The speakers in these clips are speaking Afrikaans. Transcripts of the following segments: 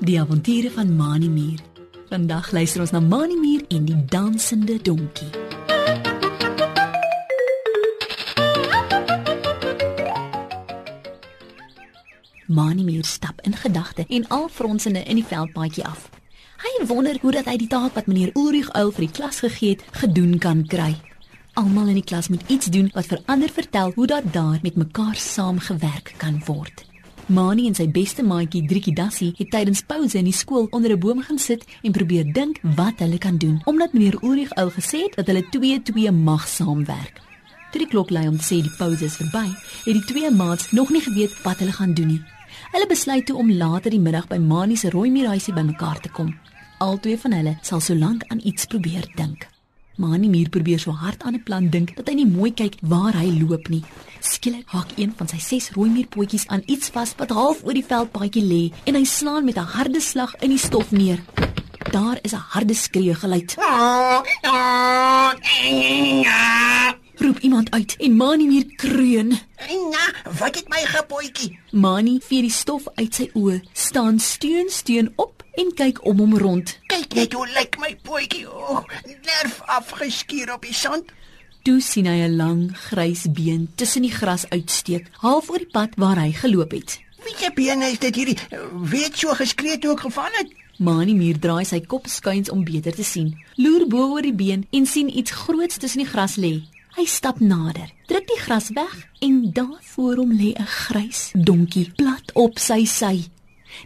Die avonture van Mani Mier. Vandag luister ons na Mani Mier en die dansende donkie. Mani Mier stap in gedagte en al fronsende in die veldpaadjie af. Hy wonder hoe dat hy die taak wat meneer Ulrich Uil vir die klas gegee het, gedoen kan kry. Almal in die klas moet iets doen wat vir ander vertel hoe dat daar met mekaar saamgewerk kan word. Mani en sy beste maatjie Driekie Dassie het tydens pouse in die skool onder 'n boom gaan sit en probeer dink wat hulle kan doen, omdat meneer Ulrich Uil gesê het dat hulle twee twee mag saamwerk. Toe die klok lui om te sê die pouse is verby, het die twee maats nog nie geweet wat hulle gaan doen nie. Hulle besluit toe om later die middag by Mani se rooi muurhuisie bymekaar te kom. Albei van hulle sal solank aan iets probeer dink. Mani Muur probeer so hard aan 'n plan dink dat hy nie mooi kyk waar hy loop nie. Skielik haak een van sy ses rooi muurpotjies aan iets vas wat half oor die veldpaadjie lê en hy slaan met 'n harde slag in die stof neer. Daar is 'n harde skree geluid. Roep iemand uit en Mani Muur kreun. Na, wat het my gepootjie? Mani vee die stof uit sy oë, staan steun steun op en kyk om hom rond. Kyk net hoe lyk my pootjie. O, oh, nerf afgeskuur op die sand. Toe sien hy 'n lang grys been tussen die gras uitsteek, half oor die pad waar hy geloop het. Wie se bene is dit hierdie? Weet so geskree toe ek geval het. Mani Muur draai sy kop skuins om beter te sien. Loer bo oor die been en sien iets groots tussen die gras lê. Hy stap nader, druk die gras weg en daar voor hom lê 'n grys donkie plat op sy sy.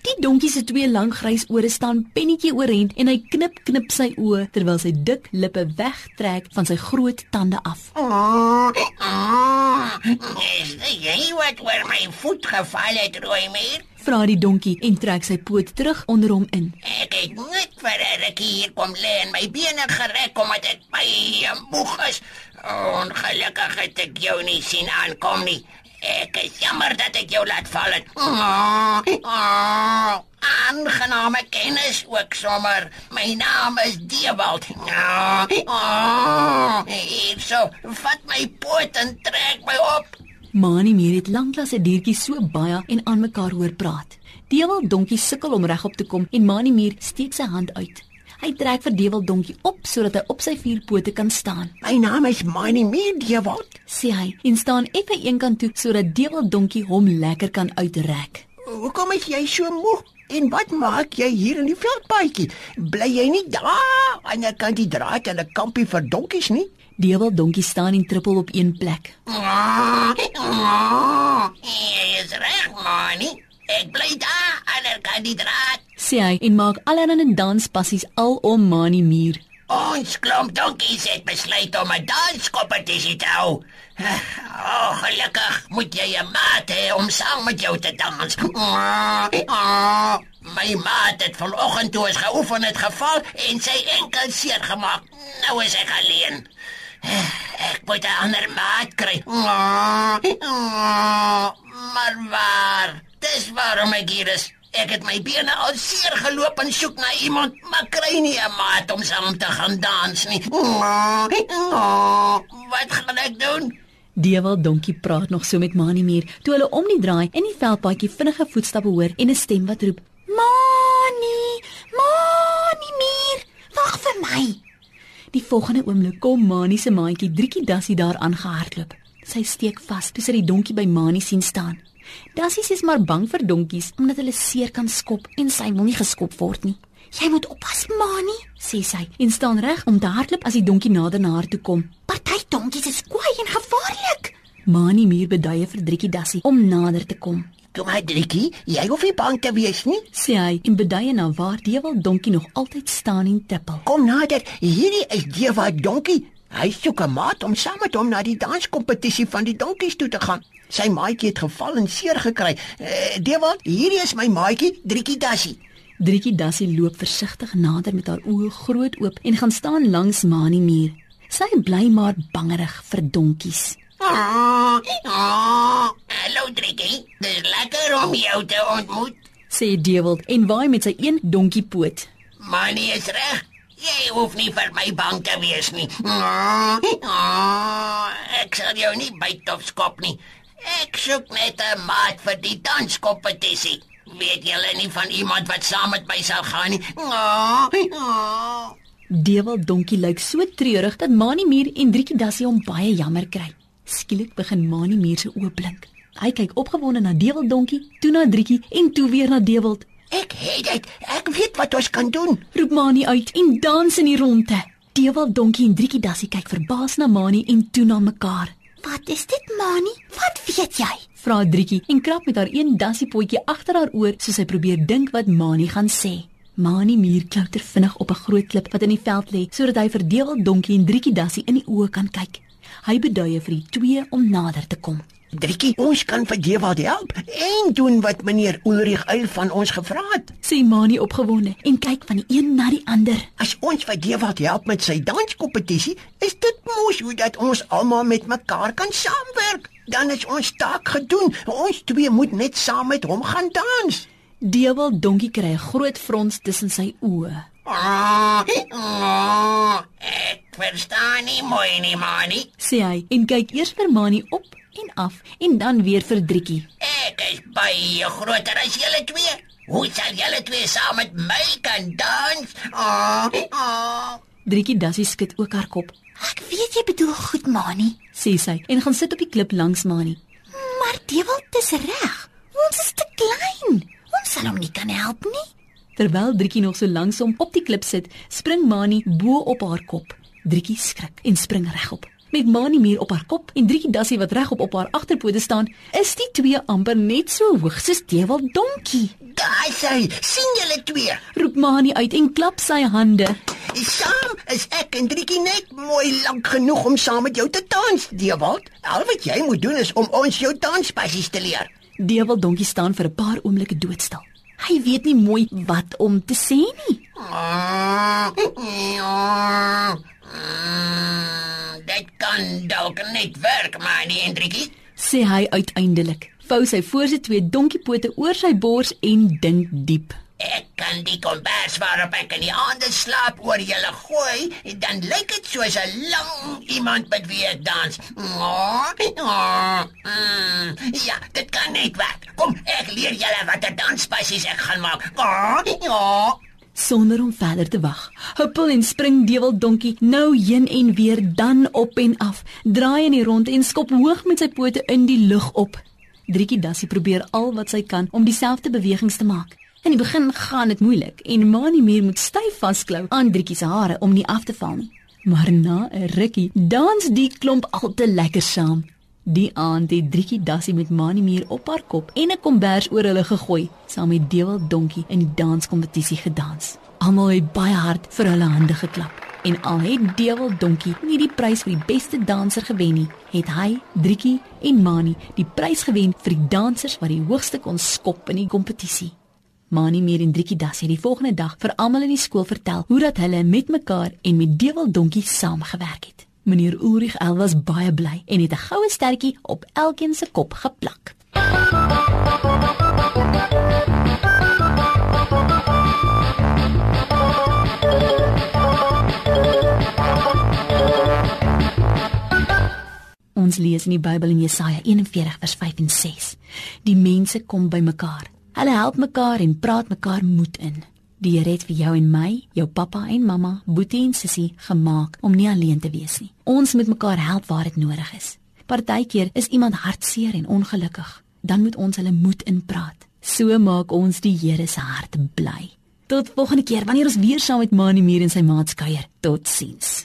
Die donkie se twee lang grys ore staan pennetjie oorent en hy knip knip sy oë terwyl sy dik lippe wegtrek van sy groot tande af. Oh, oh, is dit jy wat oor my voet geval het, rooi meer? Vra die donkie en trek sy poot terug onder hom in. Ek het net vir 'n rukkie hier kom lê en my bene gereg omdat ek baie moeg is. Ongelukkig het ek jou nie sien aankom nie. Ek is jammer dat ek jou laat val het. Oh, oh, aangename kennis ook sommer. My naam is Dewald. Oh, oh, hier so, vat my poot en trek my op. Mani Muur het lanklaas 'n diertjie so baie en aan mekaar hoor praat. Dewel donkie sukkel om regop te kom en Mani Muur steek sy hand uit. Hy trek vir Dewel donkie op sodat hy op sy vier pote kan staan. My naam is Mani Mediawat. Sê hy en staan effe eenkant toe sodat Dewel donkie hom lekker kan uitrek. Hoekom is jy so moeg? En wat maak jy hier in die veldpaadjie? Bly jy nie daar aan die kant die draad en 'n kampie vir donkies nie? Dewel donkie staan en trippel op een plek. Jy is reg, Mani. Ek bly daar aan die kant die draad. Sê hy en maak allerlei danspassies al om Mani Muur. Ons klomp donkies het besluit om 'n danskompetisie te hou. Oh, gelukkig moet jy 'n maat hê om saam met jou te dans. Oh, my maat het vanoggend toe ons geoefen het geval en sy enkel seer gemaak. Nou is ek alleen. Ek moet 'n ander maat kry. Maar waar? Dis waarom ek hier is. Ek het my bene al seer geloop en soek na iemand, maar kry nie 'n maat om saam te gaan dans nie. Wat gaan ek doen? Dewel donkie praat nog so met Mani Muur toe hulle om die draai en die veldpaadjie vinnige voetstappe hoor en 'n stem wat roep: "Mani! Mani Muur, wag vir my!" Die volgende oomblik kom Mani se maatjie Driekie Dassie daar aangehardloop. Sy steek vas toe sy die donkie by Mani sien staan. Dassie is maar bang vir donkies omdat hulle seer kan skop en sy wil nie geskop word nie. "Jy moet oppas, Mani," sê sy en staan reg om te hardloop as die donkie nader na haar toe kom. "Party donkies is kwaai en gevaarlik." Mani muur beduie vir Driekie Dassie om nader te kom. Kom maar, Driekie, jy hoef nie bang te wees nie. Sê hy en beduie na waar Dewel donkie nog altyd staan en tippel. Kom nader. Hierdie is Dewa donkie. Hy soek 'n maat om saam met hom na die danskompetisie van die donkies toe te gaan. Sy maatjie het geval en seer gekry. Uh, Dewa, hierdie is my maatjie, Driekie Dassie. Driekie Dassie loop versigtig nader met haar oë groot oop en gaan staan langs Mani muur. Sy bly maar bangerig vir donkies. Oh, oh, hallo Driekie. Dis lekker om jou te ontmoet. Sê Dewald en waai met sy een donkiepoot. Manie is reg. Jy hoef nie vir my bang te wees nie. Oh, oh, ek sal jou nie byt of skop nie. Ek soek net 'n maat vir die danskompetisie. Weet julle nie van iemand wat saam met my sal gaan nie? Oh. Dewel donkie lyk so treurig dat Mani Muur en Driekie Dassie hom baie jammer kry. Skielik begin Mani Muur se oë blink. Hy kyk opgewonde na Dewel donkie, toe na Driekie en toe weer na Dewel. Ek het dit. Ek weet wat ons kan doen. Roep Mani uit en dans in die ronde. Dewel donkie en Driekie Dassie kyk verbaas na Mani en toe na mekaar. Wat is dit, Mani? Wat weet jy? Vra Driekie en krap met haar een dassiepotjie agter haar oor soos sy probeer dink wat Mani gaan sê. Mani muur klouter vinnig op 'n groot klip wat in die veld lê sodat hy vir Dewel donkie en Driekie Dassie in die oë kan kyk. Hy beduie vir die twee om nader te kom. Driekie, ons kan vir Dewald help en doen wat meneer Ulrich Uil van ons gevra het. Sê Mani opgewonde en kyk van die een na die ander. As ons vir Dewald help met sy danskompetisie, is dit mos hoe dat ons almal met mekaar kan saamwerk. Dan is ons taak gedoen. Ons twee moet net saam met hom gaan dans. Dewel donkie kry 'n groot frons tussen sy oë. Ah, ah, ek verstaan nie mooi nie, Mani. Sê hy en kyk eers vir Mani op en af en dan weer vir Driekie. Ek is baie groter as julle twee. Hoe sal julle twee saam met my kan dans? Ah, ah. Driekie Dassie skud ook haar kop, Ek weet jy bedoel goed, Mani, sê sy en gaan sit op die klip langs Mani. maar Dewald is reg. Ons is te klein. Ons sal hom nie kan help nie. Terwyl Driekie nog so langsom op die klip sit, spring Mani bo op haar kop. Driekie skrik en spring regop. Met Mani meer op haar kop en Driekie Dassie wat regop op haar agterpote staan, is die twee amper net so hoog soos Dewald donkie. Daar is hy. sien julle twee? Roep Mani uit en klap sy hande. Saam is ek en Driekie net mooi lank genoeg om saam met jou te dans, Dewald. Al wat jy moet doen is om ons jou danspassies te leer. Dewald donkie staan vir 'n paar oomblikke doodstil. Hy weet nie mooi wat om te sê nie. Ah, ja. Mm, Dit kan net werk, maar nie Hendrikie. sê hy uiteindelik. Vou sy voor sy twee donkiepote oor sy bors en dink diep. Ek kan die kombers waarop ek in die aande slaap oor julle gooi, dan lyk dit soos 'n lang iemand met wie ek dans. Oh, oh, mm, ja, dit kan net werk. Kom, ek leer julle watter danspassies ek gaan maak. Oh, oh. Sonder om verder te wag, huppel en spring Dewel donkie nou heen en weer dan op en af, draai in die rond en skop hoog met sy pote in die lug op. Driekie Dassie probeer al wat sy kan om dieselfde bewegings te maak. In die begin gaan dit moeilik en Mani Muur moet styf vasklou aan Driekie se hare om nie af te val nie. Maar na 'n rukkie dans die klomp al te lekker saam. Die aand het Driekie Dassie met Mani Muur op haar kop en 'n kombers oor hulle gegooi, saam met Dewel Donkie in die danskompetisie gedans. Almal het baie hard vir hulle hande geklap. En al het Dewel Donkie nie die prys vir die beste danser gewen nie, het hy, Driekie en Mani die prys gewen vir die dansers wat die hoogste kon skop in die kompetisie. Mani Meer en Driekie Das het die volgende dag vir almal in die skool vertel hoe dat hulle met mekaar en met Dewel Donkie saamgewerk het. Meneer Ulrich El was baie bly en het 'n goue stertjie op elkeen se kop geplak. Ons lees in die Bybel in Jesaja 41 vers 5 en 6. Die mense kom bymekaar. Hulle help mekaar en praat mekaar moed in. Die Here het vir jou en my, jou pappa en mamma, boetie en sussie gemaak om nie alleen te wees nie. Ons moet mekaar help waar dit nodig is. Partykeer is iemand hartseer en ongelukkig. Dan moet ons hulle moed inpraat. So maak ons die Here se hart bly. Tot volgende keer wanneer ons weer saam met Mani Muur en sy maats kuier. Totsiens.